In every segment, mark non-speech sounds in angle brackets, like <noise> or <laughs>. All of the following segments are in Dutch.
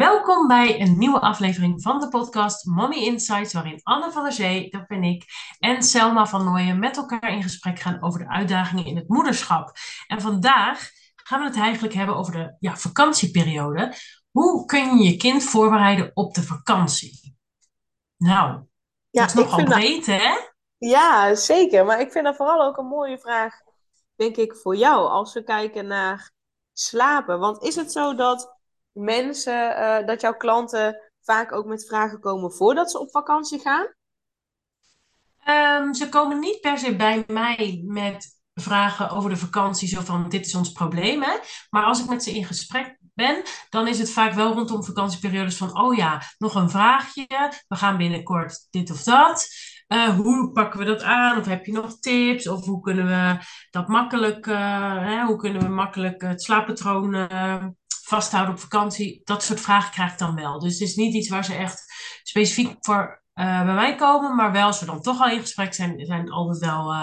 Welkom bij een nieuwe aflevering van de podcast Mommy Insights, waarin Anne van der Zee, dat ben ik, en Selma van Nooyen met elkaar in gesprek gaan over de uitdagingen in het moederschap. En vandaag gaan we het eigenlijk hebben over de ja, vakantieperiode. Hoe kun je je kind voorbereiden op de vakantie? Nou, Ja, dat is nogal vind dat, breed, hè? ja, zeker. Maar ik vind dat vooral ook een mooie vraag, denk ik, voor jou als we kijken naar slapen. Want is het zo dat mensen, eh, dat jouw klanten vaak ook met vragen komen voordat ze op vakantie gaan? Ehm, ze komen niet per se bij mij met vragen over de vakantie, zo van dit is ons probleem, hè. Maar als ik met ze in gesprek ben, dan is het vaak wel rondom vakantieperiodes van, oh ja, nog een vraagje, we gaan binnenkort dit of dat. Eh, hoe pakken we dat aan? Of heb je nog tips? Of hoe kunnen we dat makkelijk, eh, hè, hoe kunnen we makkelijk het slaappatroon eh, vasthouden op vakantie? Dat soort vragen krijg ik dan wel. Dus het is niet iets waar ze echt specifiek voor bij mij komen. Maar wel, als we dan toch al in gesprek zijn, zijn altijd wel,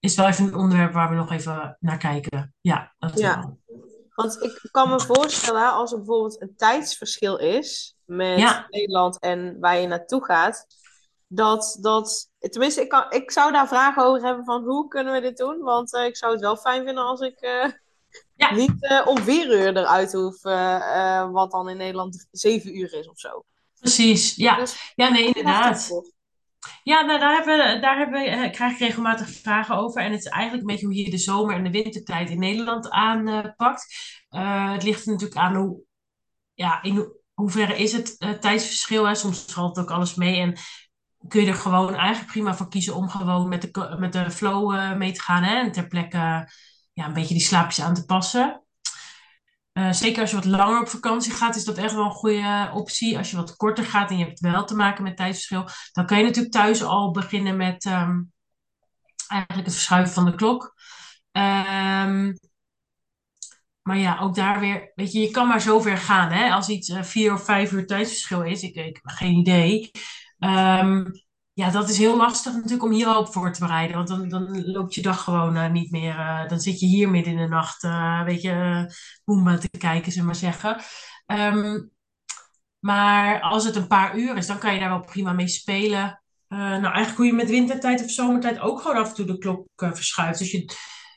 is wel even een onderwerp waar we nog even naar kijken. Ja, dat Ja, wel. want ik kan me voorstellen als er bijvoorbeeld een tijdsverschil is met Ja, Nederland en waar je naartoe gaat, dat, dat tenminste, ik kan, ik zou daar vragen over hebben van hoe kunnen we dit doen? Want eh, ik zou het wel fijn vinden als ik eh, <laughs> ja, Niet eh, om vier uur eruit hoef, wat dan in Nederland zeven uur is of zo. precies. Ja, Dus ja, nee, inderdaad. Ja, nou, daar hebben we, daar hebben we, eh, krijg ik regelmatig vragen over. En het is eigenlijk een beetje hoe je de zomer- en de wintertijd in Nederland aanpakt. Het ligt er natuurlijk aan hoe, ja, in ho- hoeverre is het tijdsverschil. Hè? Soms valt ook alles mee. En kun je er gewoon eigenlijk prima voor kiezen om gewoon met de, met de flow eh, mee te gaan. Hè? En ter plekke ja, een beetje die slaapjes aan te passen. Eh, zeker als je wat langer op vakantie gaat, is dat echt wel een goede optie. Als je wat korter gaat en je hebt wel te maken met tijdsverschil, dan kan je natuurlijk thuis al beginnen met ehm, eigenlijk het verschuiven van de klok. Ehm, maar ja, ook daar weer, weet je, je kan maar zover gaan. Hè? Als iets eh, vier of vijf uur tijdsverschil is, ik, ik heb geen idee. Ehm, ja, dat is heel lastig natuurlijk om hier ook voor te bereiden. Want dan, dan loopt je dag gewoon eh, niet meer. eh, dan zit je hier midden in de nacht, uh, Boomba te kijken, we maar zeggen. Ehm, maar als het een paar uur is, dan kan je daar wel prima mee spelen. Nou, eigenlijk hoe je met wintertijd of zomertijd ook gewoon af en toe de klok verschuift. Dus je,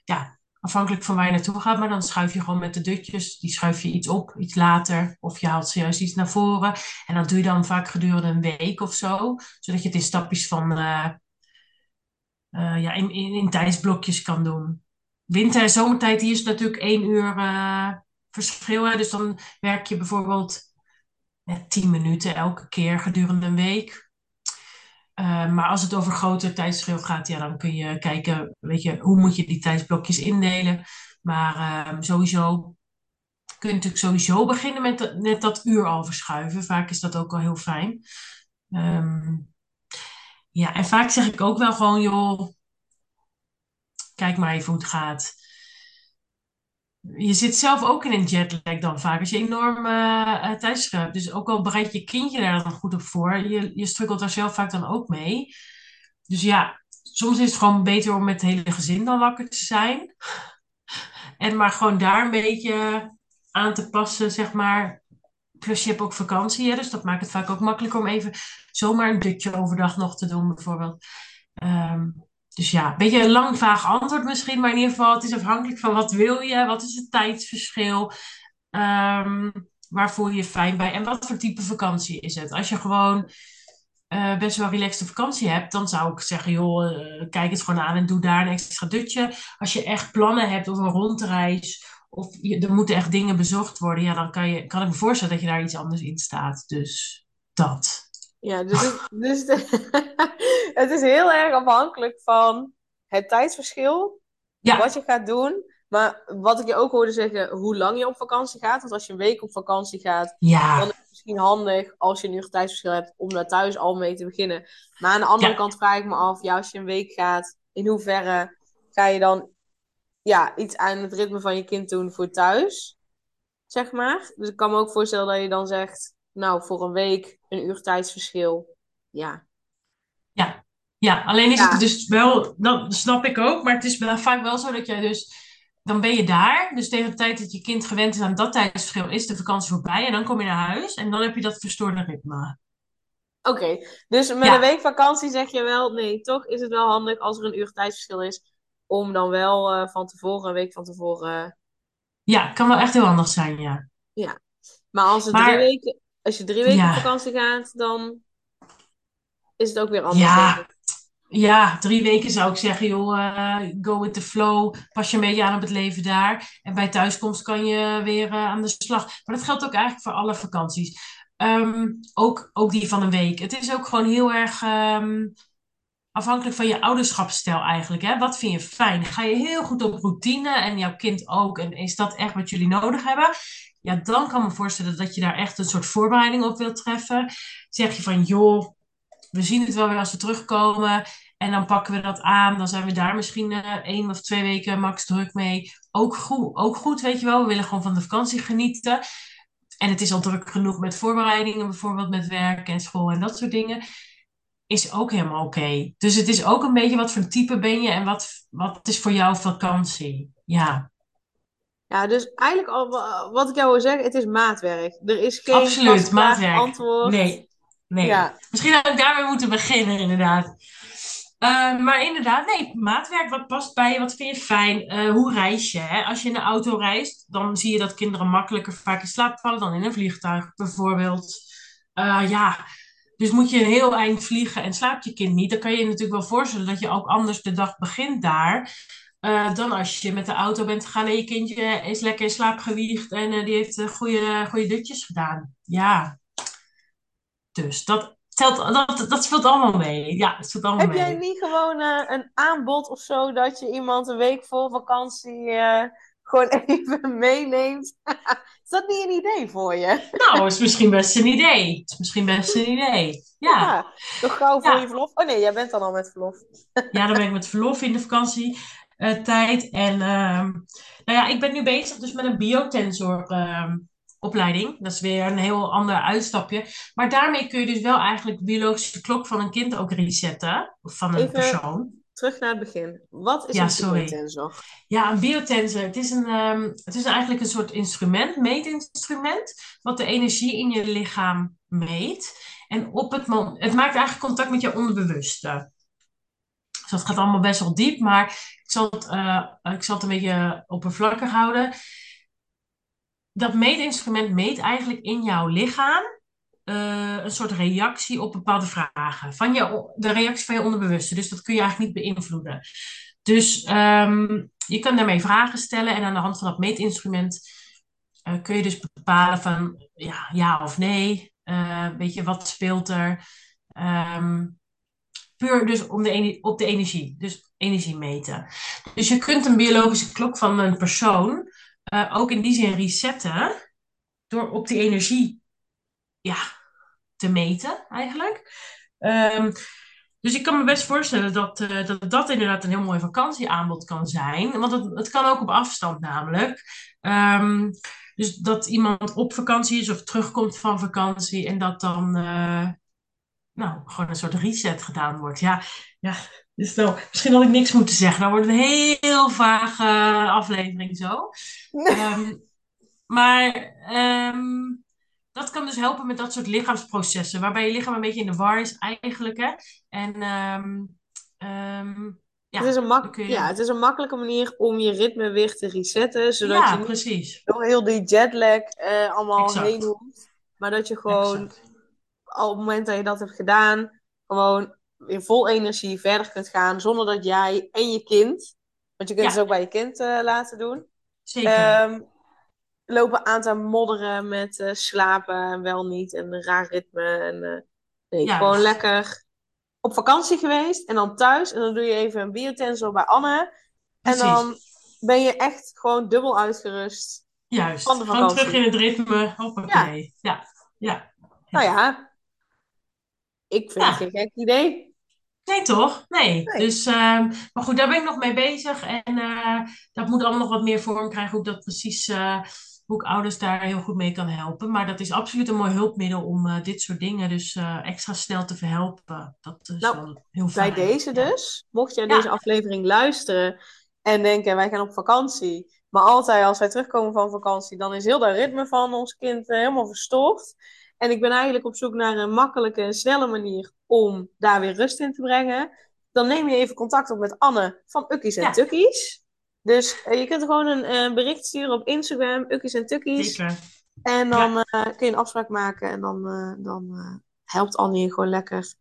ja, afhankelijk van waar je naartoe gaat, maar dan schuif je gewoon met de dutjes, die schuif je iets op, iets later, of je haalt serieus iets naar voren. En dat doe je dan vaak gedurende een week of zo, zodat je het in stapjes van, eh, eh, ja, in, in, in tijdsblokjes kan doen. Winter- en zomertijd, hier is natuurlijk één uur eh, verschil. Hè? Dus dan werk je bijvoorbeeld 10 minuten elke keer gedurende een week. Uh, maar als het over groter tijdsverschil gaat, ja, dan kun je kijken, weet je, hoe moet je die tijdsblokjes indelen. Maar uh, sowieso kun je natuurlijk sowieso beginnen met net dat uur al verschuiven. Vaak is dat ook al heel fijn. Um, ja, en vaak zeg ik ook wel gewoon, joh, kijk maar even hoe het gaat. Je zit zelf ook in een jetlag dan vaak, als je enorm uh, tijdsverschil hebt. Dus ook al bereid je kindje daar dan goed op voor, je, je struggelt daar zelf vaak dan ook mee. Dus ja, soms is het gewoon beter om met het hele gezin dan wakker te zijn. En maar gewoon daar een beetje aan te passen, zeg maar. Plus je hebt ook vakantie, hè, dus dat maakt het vaak ook makkelijker om even zomaar een dutje overdag nog te doen, bijvoorbeeld. Um, dus ja, een beetje een lang vaag antwoord misschien, maar in ieder geval, het is afhankelijk van wat wil je, wat is het tijdsverschil, um, waar voel je je fijn bij en wat voor type vakantie is het. Als je gewoon uh, best wel relaxed vakantie hebt, dan zou ik zeggen, joh, uh, kijk het gewoon aan en doe daar een extra dutje. Als je echt plannen hebt of een rondreis, of je, er moeten echt dingen bezocht worden, ja, dan kan, je, kan ik me voorstellen dat je daar iets anders in staat. Dus dat. Ja, dus, het, dus de, <laughs> het is heel erg afhankelijk van het tijdsverschil, Ja, wat je gaat doen. Maar wat ik je ook hoorde zeggen, hoe lang je op vakantie gaat. Want als je een week op vakantie gaat, dan is het misschien handig als je een uur tijdsverschil hebt om daar thuis al mee te beginnen. Maar aan de andere ja, kant vraag ik me af, ja, als je een week gaat, in hoeverre ga je dan ja, iets aan het ritme van je kind doen voor thuis, zeg maar. Dus ik kan me ook voorstellen dat je dan zegt, nou, voor een week een uur tijdsverschil. Ja, ja. Ja, alleen is het ja, dus wel, dat snap ik ook, maar het is vaak wel zo dat jij dus dan ben je daar. Dus tegen de tijd dat je kind gewend is aan dat tijdsverschil, is de vakantie voorbij. En dan kom je naar huis en dan heb je dat verstoorde ritme. Oké, dus met Ja. een week vakantie zeg je wel, nee, toch is het wel handig als er een uur tijdsverschil is, om dan wel eh, van tevoren, een week van tevoren. Ja, kan wel echt heel handig zijn, ja. Maar als, het Maar- drie weken, als je drie weken Ja. op vakantie gaat, dan is het ook weer anders. Ja. Ja, drie weken zou ik zeggen, joh, eh, go with the flow. Pas je een beetje aan op het leven daar. En bij thuiskomst kan je weer eh, aan de slag. Maar dat geldt ook eigenlijk voor alle vakanties. Ehm, ook, ook die van een week. Het is ook gewoon heel erg ehm, afhankelijk van je ouderschapsstijl eigenlijk. Hè? Wat vind je fijn? Ga je heel goed op routine en jouw kind ook? En is dat echt wat jullie nodig hebben? Ja, dan kan ik me voorstellen dat je daar echt een soort voorbereiding op wilt treffen. Zeg je van, joh, we zien het wel weer als we terugkomen. En dan pakken we dat aan. Dan zijn we daar misschien eh één of twee weken max druk mee. Ook goed, ook goed, weet je wel. We willen gewoon van de vakantie genieten. En het is al druk genoeg met voorbereidingen, bijvoorbeeld met werk en school en dat soort dingen. Is ook helemaal oké. Dus het is ook een beetje wat voor type ben je en wat, wat is voor jou vakantie. Ja, Ja, dus eigenlijk al wa- wat ik jou wil zeggen, het is maatwerk. Er is geen absoluut. Maatwerk. antwoord. Nee, nee. Ja. Misschien had ik daarmee moeten beginnen, inderdaad. Eh, maar inderdaad, nee, maatwerk, wat past bij je, wat vind je fijn? Eh, hoe reis je? Hè? Als je in de auto reist, dan zie je dat kinderen makkelijker vaak in slaap vallen dan in een vliegtuig, bijvoorbeeld. Eh, ja, dus moet je een heel eind vliegen en slaapt je kind niet, dan kan je je natuurlijk wel voorstellen dat je ook anders de dag begint daar. Eh, dan als je met de auto bent gegaan en je kindje is lekker in slaap gewiegd en eh, die heeft eh, goede, goede dutjes gedaan. Ja, dus dat, telt, dat, dat speelt allemaal mee. Ja, het speelt allemaal Heb jij niet gewoon een aanbod of zo dat je iemand een week voor vakantie gewoon <laughs> even meeneemt? <laughs> is dat niet een idee voor je? Nou, <laughs> is misschien best een idee. Is misschien best een idee. Ja, toch gauw voor Ja. je verlof? Oh nee, jij bent dan al met verlof. ja dan ben ik met verlof in de vakantietijd. en ehm, nou ja, ik ben nu bezig dus met een biotensor opleiding. Dat is weer een heel ander uitstapje. Maar daarmee kun je dus wel eigenlijk de biologische klok van een kind ook resetten. Of van een Even- persoon. Terug naar het begin. Wat is Ja, een biotensor? Ja, een biotensor. Het is, een, ehm, het is eigenlijk een soort instrument, meetinstrument, wat de energie in je lichaam meet. En op het het maakt eigenlijk contact met je onderbewuste. Dus dat gaat allemaal best wel diep, maar ik zal het, eh, ik zal het een beetje oppervlakkig houden. Dat meetinstrument meet eigenlijk in jouw lichaam eh, een soort reactie op bepaalde vragen. Van je, de reactie van je onderbewuste. Dus dat kun je eigenlijk niet beïnvloeden. Dus ehm, je kan daarmee vragen stellen en aan de hand van dat meetinstrument eh, kun je dus bepalen van ja, ja of nee. Eh, weet je, wat speelt er? Ehm, puur dus om de, op de energie. Dus energie meten. Dus je kunt een biologische klok van een persoon eh, ook in die zin resetten door op die energie ja, te meten eigenlijk. Ehm, dus ik kan me best voorstellen dat, eh, dat dat inderdaad een heel mooi vakantieaanbod kan zijn. Want het, het kan ook op afstand namelijk. Ehm, dus dat iemand op vakantie is of terugkomt van vakantie en dat dan eh, nou, gewoon een soort reset gedaan wordt. Ja, ja dus nou, misschien had ik niks moeten zeggen. Dan wordt het een heel vage aflevering zo. Ehm, maar ehm, dat kan dus helpen met dat soort lichaamsprocessen, waarbij je lichaam een beetje in de war is eigenlijk. Hè? En ehm, ehm, ja, het, is een mak- je- ja, het is een makkelijke manier om je ritme weer te resetten, zodat ja, je niet precies. door heel die jetlag eh, allemaal Exact. heen hoeft. Maar dat je gewoon Exact. Al op het moment dat je dat hebt gedaan, gewoon in vol energie verder kunt gaan, zonder dat jij en je kind, want je kunt Ja. het ook bij je kind eh, laten doen, Zeker. ehm, lopen aan te modderen met eh, slapen en wel niet en een raar ritme. En, eh, nee, Juist. gewoon lekker op vakantie geweest en dan thuis en dan doe je even een biotensor bij Anne. En dan ben je echt gewoon dubbel uitgerust. Juist. van de Gewoon terug in het ritme. Hoppakee. Ja. ja. Nou ja, ik vind Ja. het geen gek idee. Nee, toch? Nee. Nee. Dus, ehm, maar goed, daar ben ik nog mee bezig. En eh, dat moet allemaal nog wat meer vorm krijgen. Hoe ik dat precies, eh, hoe ik ouders daar heel goed mee kan helpen. Maar dat is absoluut een mooi hulpmiddel om eh, dit soort dingen dus extra snel te verhelpen. Dat is Nou, wel heel Bij fijn. deze Ja. dus, mocht jij Ja. deze aflevering luisteren En denken, wij gaan op vakantie. Maar altijd als wij terugkomen van vakantie, dan is heel dat ritme van ons kind helemaal verstoord. En ik ben eigenlijk op zoek naar een makkelijke en snelle manier om daar weer rust in te brengen. Dan neem je even contact op met Anne van Ukkies en Ja. Tukkies. Dus eh, je kunt gewoon een eh, bericht sturen op Instagram, Ukkies en Tukkies. Zeker. En dan eh, kun je een afspraak maken en dan, dan helpt Anne je gewoon lekker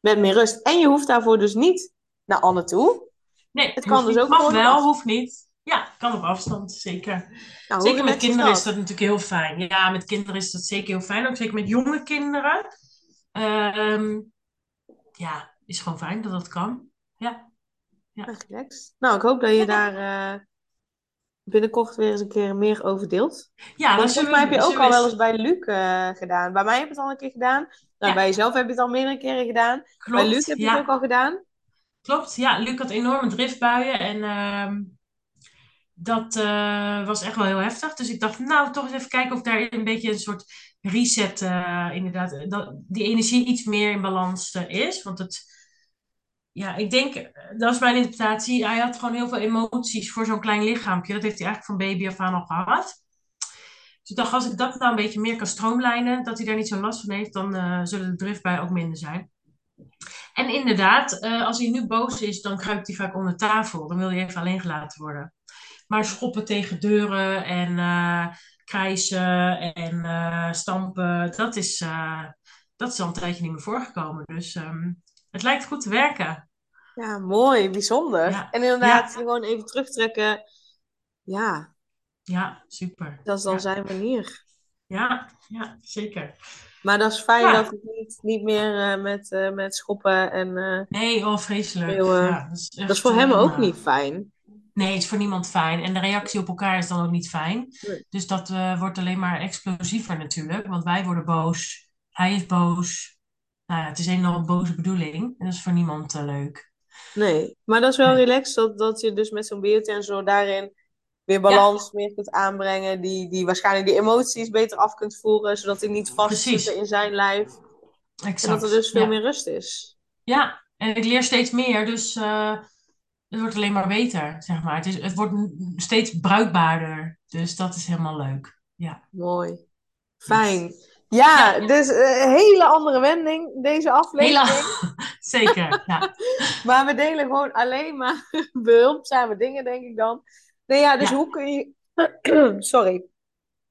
met meer rust. En je hoeft daarvoor dus niet naar Anne toe. Nee, Het kan dus ook Mag gewoon wel, af- hoeft niet. Ja, kan op afstand, zeker. Nou, Zeker met kinderen is dat? natuurlijk heel fijn. Ja, met kinderen is dat zeker heel fijn. Ook zeker met jonge kinderen. Ehm, ja, is gewoon fijn dat dat kan. Ja, Ja, relaxed. Nou, ik hoop dat je daar eh, binnenkort weer eens een keer meer over deelt. ja dat volgens mij heb je ook al we wel eens- bij Luc eh, gedaan. Bij mij heb je het al een keer gedaan. Nou, Ja. bij jezelf heb je het al meerdere keren gedaan. bij Klopt, Luc heb je ja. het ook al gedaan. Klopt, ja. Luc had enorme driftbuien en ehm, dat eh, was echt wel heel heftig. Dus ik dacht, nou, toch eens even kijken of daar een beetje een soort reset, eh, inderdaad, dat die energie iets meer in balans eh, is. Want het, ja, ik denk, eh, dat is mijn interpretatie, hij had gewoon heel veel emoties voor zo'n klein lichaampje. Dat heeft hij eigenlijk van baby af aan al gehad. Dus ik dacht, als ik dat nou een beetje meer kan stroomlijnen, dat hij daar niet zo last van heeft, dan eh, zullen de driftbuien ook minder zijn. En inderdaad, eh, als hij nu boos is, dan kruipt hij vaak onder tafel. Dan wil hij even alleen gelaten worden. Maar schoppen tegen deuren en eh krijsen en eh, stampen, dat is, eh, dat is al een tijdje niet meer voorgekomen. Dus ehm, het lijkt goed te werken. Ja, mooi, bijzonder. Ja. En inderdaad, gewoon even terugtrekken. Ja, Ja, super. dat is dan Ja. zijn manier. Ja, ja, zeker. Maar dat is fijn dat het niet, niet meer met, met schoppen en... Nee, oh, vreselijk. Ja, dat is, dat is voor hem ook niet fijn. Nee, het is voor niemand fijn. En de reactie op elkaar is dan ook niet fijn. Nee. Dus dat eh, wordt alleen maar explosiever natuurlijk. Want wij worden boos. Hij is boos. Nou ja, het is een en een boze bedoeling. En dat is voor niemand eh, leuk. Nee, maar dat is wel Nee. relaxed dat, dat je dus met zo'n biotensor daarin weer balans meer kunt aanbrengen. Die, die waarschijnlijk die emoties beter af kunt voeren, zodat die niet Precies. vastzitten in zijn lijf. Exact. En dat er dus veel ja. meer rust is. Ja, en ik leer steeds meer. Dus eh, het wordt alleen maar beter, zeg maar. Het, is, het wordt steeds bruikbaarder. Dus dat is helemaal leuk. Ja. Mooi. Fijn. Ja, dus eh, een hele andere wending deze aflevering. Hele... <laughs> Zeker, ja. <laughs> Maar we delen gewoon alleen maar <laughs> behulpzame dingen, denk ik dan. Nee, ja, dus Ja. hoe kun je... <clears throat> Sorry.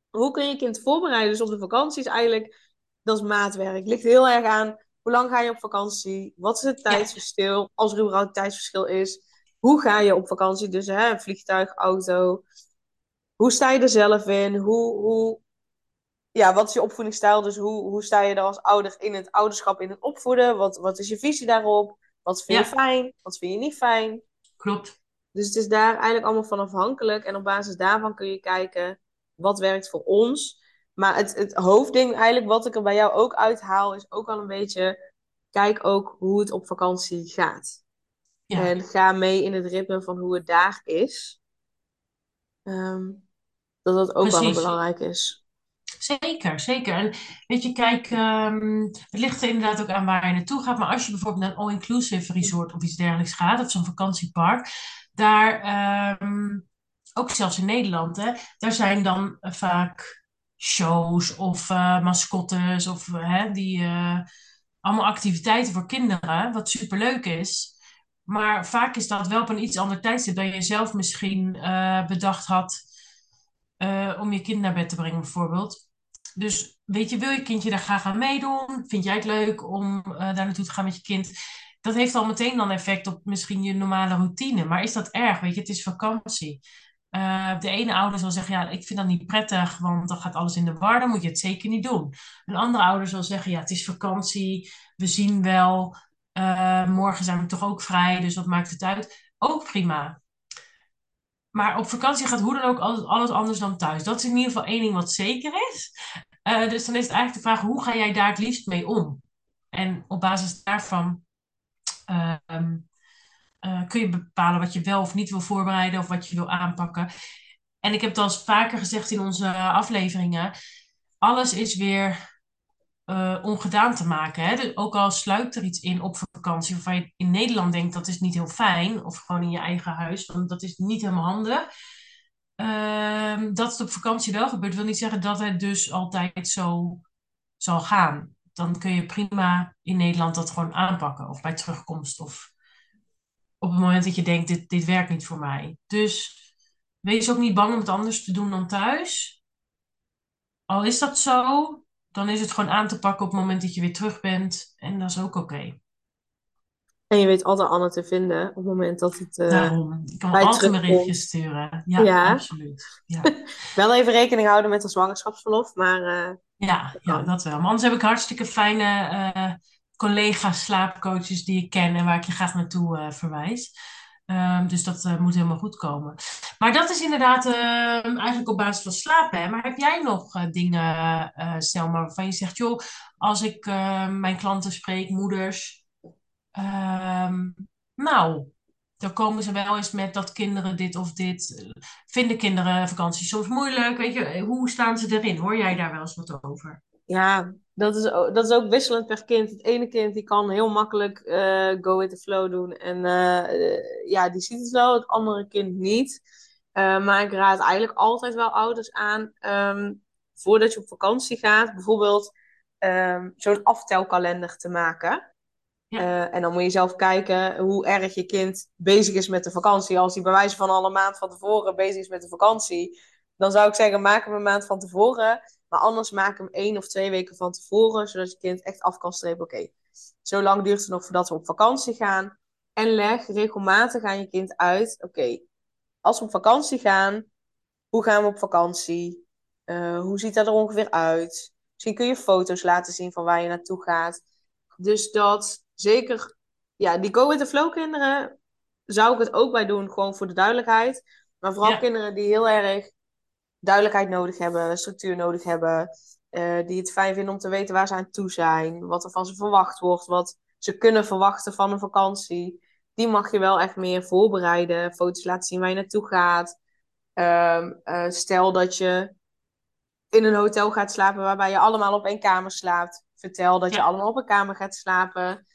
Hoe kun je je kind voorbereiden? Dus op de vakanties eigenlijk, dat is maatwerk. Ligt heel erg aan, hoe lang ga je op vakantie? Wat is het tijdsverschil? Als er überhaupt tijdsverschil is. Hoe ga je op vakantie? Dus hè, vliegtuig, auto. Hoe sta je er zelf in? Hoe, hoe... Ja, wat is je opvoedingsstijl? Dus hoe, hoe sta je er als ouder in het ouderschap, in het opvoeden? Wat, wat is je visie daarop? Wat vind je Ja. fijn? Wat vind je niet fijn? Klopt. Dus het is daar eigenlijk allemaal van afhankelijk. En op basis daarvan kun je kijken wat werkt voor ons. Maar het, het hoofdding eigenlijk, wat ik er bij jou ook uithaal, is ook al een beetje... Kijk ook hoe het op vakantie gaat. Ja. En ga mee in het ritme van hoe het daar is. Ehm, dat dat ook wel belangrijk is. Zeker, zeker. En weet je, kijk, ehm, het ligt er inderdaad ook aan waar je naartoe gaat. Maar als je bijvoorbeeld naar een all-inclusive resort of iets dergelijks gaat, of zo'n vakantiepark, daar, ehm, ook zelfs in Nederland, hè, daar zijn dan vaak shows of eh, mascottes of hè, die, eh, allemaal activiteiten voor kinderen, wat superleuk is. Maar vaak is dat wel op een iets ander tijdstip dan je zelf misschien eh, bedacht had eh, om je kind naar bed te brengen, bijvoorbeeld. Dus weet je, wil je kindje daar graag aan meedoen? Vind jij het leuk om eh, daar naartoe te gaan met je kind? Dat heeft al meteen dan effect op misschien je normale routine. Maar is dat erg? Weet je, het is vakantie. De ene ouder zal zeggen, ja, ik vind dat niet prettig, want dan gaat alles in de war, dan moet je het zeker niet doen. Een andere ouder zal zeggen, ja, het is vakantie, we zien wel, eh, morgen zijn we toch ook vrij, dus wat maakt het uit? Ook prima. Maar op vakantie gaat hoe dan ook alles, alles anders dan thuis. Dat is in ieder geval één ding wat zeker is. Eh, dus dan is het eigenlijk de vraag, hoe ga jij daar het liefst mee om? En op basis daarvan ehm, eh, kun je bepalen wat je wel of niet wil voorbereiden of wat je wil aanpakken. En ik heb het al eens vaker gezegd in onze afleveringen, alles is weer eh, ongedaan te maken. Hè? Dus ook al sluipt er iets in op vakantie waarvan je in Nederland denkt dat is niet heel fijn, of gewoon in je eigen huis, want dat is niet helemaal handig. Ehm, dat het op vakantie wel gebeurt, wil niet zeggen dat het dus altijd zo zal gaan. Dan kun je prima in Nederland dat gewoon aanpakken, of bij terugkomst, of op het moment dat je denkt, dit, dit werkt niet voor mij. Dus wees ook niet bang om het anders te doen dan thuis. Al is dat zo, dan is het gewoon aan te pakken op het moment dat je weer terug bent. En dat is ook oké. En je weet altijd Anne te vinden op het moment dat het. Uh, Daarom. Ik kan altijd een berichtje sturen. Ja, Ja. absoluut. Ja. <laughs> Wel even rekening houden met een zwangerschapsverlof, maar eh, Ja, ja, dat wel. Maar anders heb ik hartstikke fijne eh collega's, slaapcoaches die ik ken en waar ik je graag naartoe verwijs. Ehm, dus dat eh, moet helemaal goed komen. Maar dat is inderdaad ehm, eigenlijk op basis van slapen. Hè. Maar heb jij nog eh, dingen, eh Selma, waarvan je zegt, joh, als ik eh, mijn klanten spreek, moeders, ehm, nou, dan komen ze wel eens met dat kinderen dit of dit. Vinden kinderen vakantie soms moeilijk? Weet je, hoe staan ze erin? Hoor jij daar wel eens wat over? Ja, dat is, ook, dat is ook wisselend per kind. Het ene kind die kan heel makkelijk eh, go with the flow doen. En eh, eh, ja, die ziet het wel, het andere kind niet. Maar ik raad eigenlijk altijd wel ouders aan, ehm, voordat je op vakantie gaat, bijvoorbeeld ehm, zo'n aftelkalender te maken. Ja. En dan moet je zelf kijken hoe erg je kind bezig is met de vakantie. Als hij bij wijze van al een maand van tevoren bezig is met de vakantie, dan zou ik zeggen, maak hem een maand van tevoren. Maar anders maak hem één of twee weken van tevoren, zodat je kind echt af kan strepen. Oké, zo lang duurt het nog voordat we op vakantie gaan. En leg regelmatig aan je kind uit, oké, als we op vakantie gaan, hoe gaan we op vakantie? Eh, hoe ziet dat er ongeveer uit? Misschien kun je foto's laten zien van waar je naartoe gaat. Dus dat zeker, ja, die go with the flow kinderen zou ik het ook bij doen, gewoon voor de duidelijkheid. Maar vooral Ja. kinderen die heel erg duidelijkheid nodig hebben, structuur nodig hebben, eh, die het fijn vinden om te weten waar ze aan toe zijn, wat er van ze verwacht wordt, wat ze kunnen verwachten van een vakantie. Die mag je wel echt meer voorbereiden, foto's laten zien waar je naartoe gaat. Ehm, eh, stel dat je in een hotel gaat slapen waarbij je allemaal op één kamer slaapt. Vertel dat je Ja. allemaal op een kamer gaat slapen.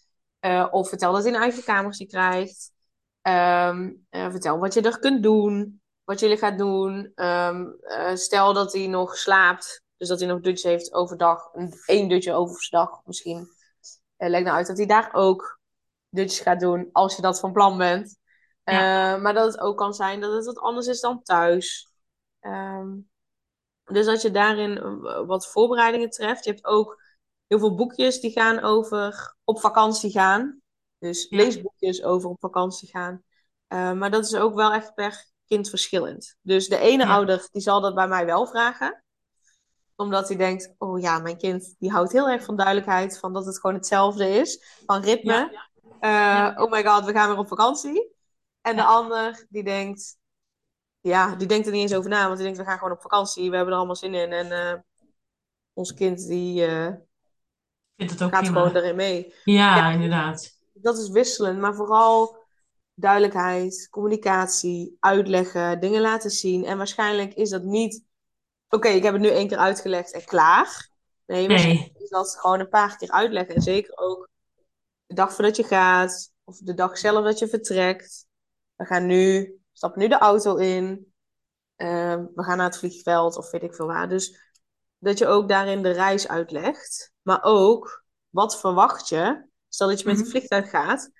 Eh, of vertel dat je een eigen kamertje krijgt. Ehm, eh, vertel wat je er kunt doen. Wat jullie gaat doen. Ehm, eh, stel dat hij nog slaapt. Dus dat hij nog dutje heeft overdag. Een, één dutje overdag misschien. Eh leg nou uit dat hij daar ook dutjes gaat doen. Als je dat van plan bent. Eh, maar dat het ook kan zijn dat het wat anders is dan thuis. Ehm, dus dat je daarin wat voorbereidingen treft. Je hebt ook heel veel boekjes die gaan over op vakantie gaan. Dus leesboekjes over op vakantie gaan. Maar dat is ook wel echt per kind verschillend. Dus de ene Ja. ouder die zal dat bij mij wel vragen. Omdat hij denkt, oh ja, mijn kind die houdt heel erg van duidelijkheid. Van dat het gewoon hetzelfde is. Van ritme. Ja. Eh, Oh my god, we gaan weer op vakantie. En de ander die denkt, ja, die denkt er niet eens over na. Want die denkt, we gaan gewoon op vakantie. We hebben er allemaal zin in. En eh, ons kind die eh, Ik vind het ook gaat prima. gewoon erin mee. Ja, Ja. inderdaad. Dat is wisselend, maar vooral duidelijkheid, communicatie, uitleggen, dingen laten zien. En waarschijnlijk is dat niet, oké, ik heb het nu één keer uitgelegd en klaar. Nee, Nee. is dat gewoon een paar keer uitleggen. En zeker ook de dag voordat je gaat, of de dag zelf dat je vertrekt. We gaan nu, stappen nu de auto in. Eh, we gaan naar het vliegveld of weet ik veel waar. Dus dat je ook daarin de reis uitlegt. Maar ook, wat verwacht je? Stel dat je met Mhm. het vliegtuig gaat.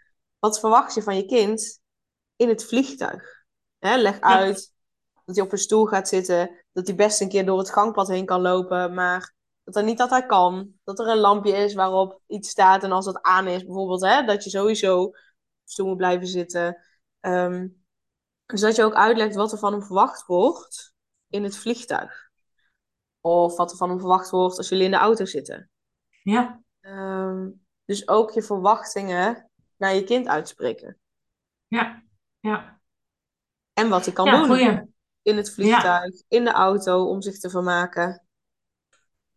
Wat verwacht je van je kind in het vliegtuig? Leg uit dat hij op een stoel gaat zitten. Dat hij best een keer door het gangpad heen kan lopen. Maar dat er niet altijd kan. Dat er een lampje is waarop iets staat. En als dat aan is, bijvoorbeeld, hè, dat je sowieso op stoel moet blijven zitten. Ehm, dus dat je ook uitlegt wat er van hem verwacht wordt in het vliegtuig. Of wat er van hem verwacht wordt als jullie in de auto zitten. Ja, Ehm, dus ook je verwachtingen naar je kind uitspreken. ja, ja. En wat hij kan Ja, doen goeie. in het vliegtuig, in de auto, om zich te vermaken.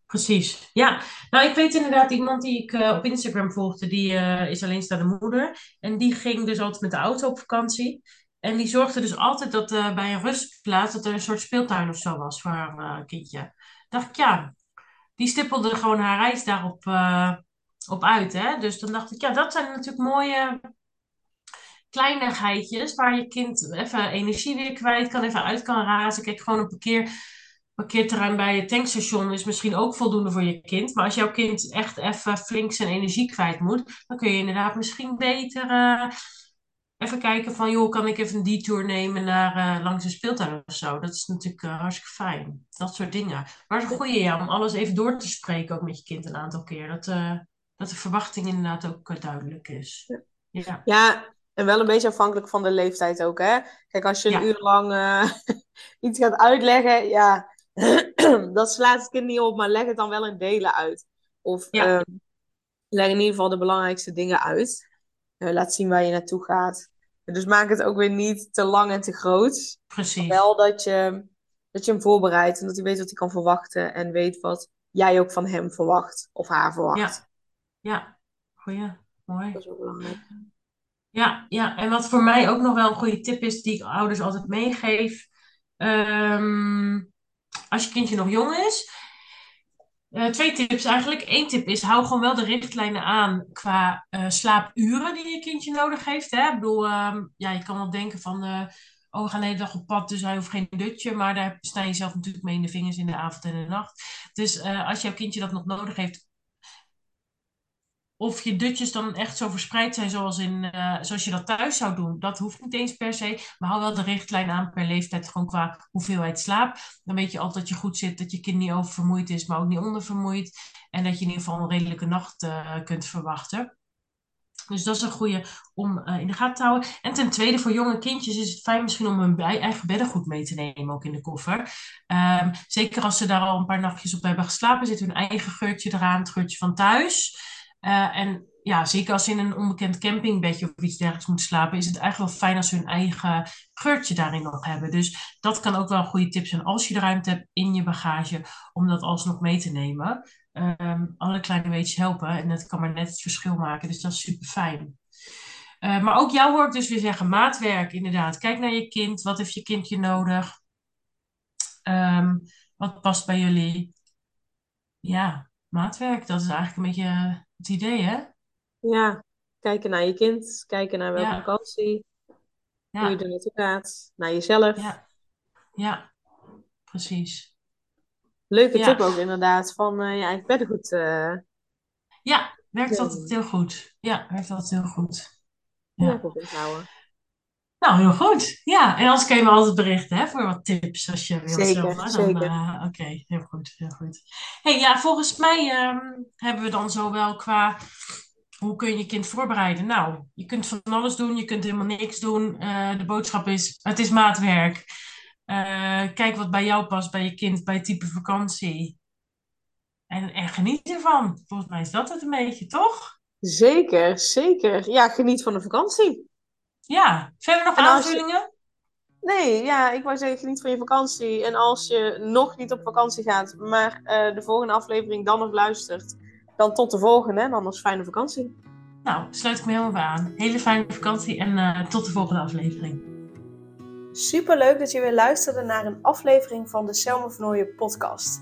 Precies. Ja, nou ik weet inderdaad iemand die ik eh, op Instagram volgde, die eh, is alleenstaande moeder. En die ging dus altijd met de auto op vakantie. En die zorgde dus altijd dat eh, bij een rustplaats dat er een soort speeltuin of zo was voor haar kindje. Dacht ik, ja, die stippelde gewoon haar reis daarop uh, op uit. Hè? Dus dan dacht ik, ja, dat zijn natuurlijk mooie kleinigheidjes waar je kind even energie weer kwijt kan, even uit kan razen. Kijk, gewoon een parkeer, parkeerterrein bij je tankstation is misschien ook voldoende voor je kind. Maar als jouw kind echt even flink zijn energie kwijt moet, dan kun je inderdaad misschien beter uh, even kijken van, joh, kan ik even een detour nemen naar uh, langs een speeltuin of zo? Dat is natuurlijk uh, hartstikke fijn. Dat soort dingen. Maar het goede ja, om alles even door te spreken ook met je kind een aantal keer. Dat, dat de verwachting inderdaad ook duidelijk is. Ja. ja. En wel een beetje afhankelijk van de leeftijd ook, hè? Kijk, als je een uur lang uh, <laughs> iets gaat uitleggen, ja, <clears throat> dat slaat het kind niet op, maar leg het dan wel in delen uit. Of uh, leg in ieder geval de belangrijkste dingen uit. Uh, laat zien waar je naartoe gaat. Dus maak het ook weer niet te lang en te groot. Precies. Wel dat je, dat je hem voorbereidt en dat hij weet wat hij kan verwachten en weet wat jij ook van hem verwacht of haar verwacht. Ja, ja. goeie, mooi. Dat is ook belangrijk. Ja, ja, en wat voor mij ook nog wel een goede tip is, die ik ouders altijd meegeef. Ehm, als je kindje nog jong is. Uh, twee tips eigenlijk. Eén tip is, hou gewoon wel de richtlijnen aan qua uh, slaapuren die je kindje nodig heeft. Hè? Ik bedoel, um, ja, je kan wel denken van, uh, oh, we gaan de hele dag op pad, dus hij hoeft geen dutje. Maar daar snij je zelf natuurlijk mee in de vingers in de avond en de nacht. Dus als jouw kindje dat nog nodig heeft, of je dutjes dan echt zo verspreid zijn zoals, in, uh, zoals je dat thuis zou doen, dat hoeft niet eens per se. Maar hou wel de richtlijn aan per leeftijd, gewoon qua hoeveelheid slaap. Dan weet je altijd dat je goed zit, dat je kind niet oververmoeid is, maar ook niet ondervermoeid. En dat je in ieder geval een redelijke nacht uh, kunt verwachten. Dus dat is een goede om uh, in de gaten te houden. En ten tweede, voor jonge kindjes is het fijn misschien om hun eigen beddengoed mee te nemen, ook in de koffer. Um, zeker als ze daar al een paar nachtjes op hebben geslapen, zit hun eigen geurtje eraan, het geurtje van thuis. Uh, en ja, zeker als ze in een onbekend campingbedje of iets dergelijks moeten slapen, is het eigenlijk wel fijn als ze hun eigen geurtje daarin nog hebben. Dus dat kan ook wel een goede tip zijn als je de ruimte hebt in je bagage om dat alsnog mee te nemen. Um, alle kleine weetjes helpen en dat kan maar net het verschil maken. Dus dat is super fijn. Uh, maar ook jou hoor ik dus weer zeggen, maatwerk inderdaad. Kijk naar je kind. Wat heeft je kindje nodig? Um, wat past bij jullie? Ja, maatwerk, dat is eigenlijk een beetje het idee, hè? Ja, kijken naar je kind, kijken naar welke Ja. vakantie, hoe je er naartoe gaat, naar jezelf. ja, ja, precies. Leuke tip ook inderdaad, van eh, je eigen beddengoed eh ja, werkt altijd heel goed. Ja, werkt altijd heel goed. Ja, Ja. goed onthouden. Nou, heel goed. Ja, en anders kun je me altijd berichten hè, voor wat tips als je wilt. Zeker? Dan, zeker. eh, oké, heel goed, heel goed. hey, ja, volgens mij ehm, hebben we dan zo wel qua hoe kun je je kind voorbereiden. Nou, je kunt van alles doen, je kunt helemaal niks doen. Eh, de boodschap is, het is maatwerk. Eh, kijk wat bij jou past, bij je kind, bij type vakantie. En, en geniet ervan. Volgens mij is dat het een beetje, toch? Zeker, zeker. Ja, geniet van de vakantie. Ja, verder nog aanvullingen? Nee, ja, ik wou zeggen, geniet van je vakantie. En als je nog niet op vakantie gaat, maar eh, de volgende aflevering dan nog luistert, dan tot de volgende en anders fijne vakantie. Nou, sluit ik me helemaal bij aan. Hele fijne vakantie en uh, tot de volgende aflevering. Super leuk dat je weer luisterde naar een aflevering van de Selma Vernooien podcast.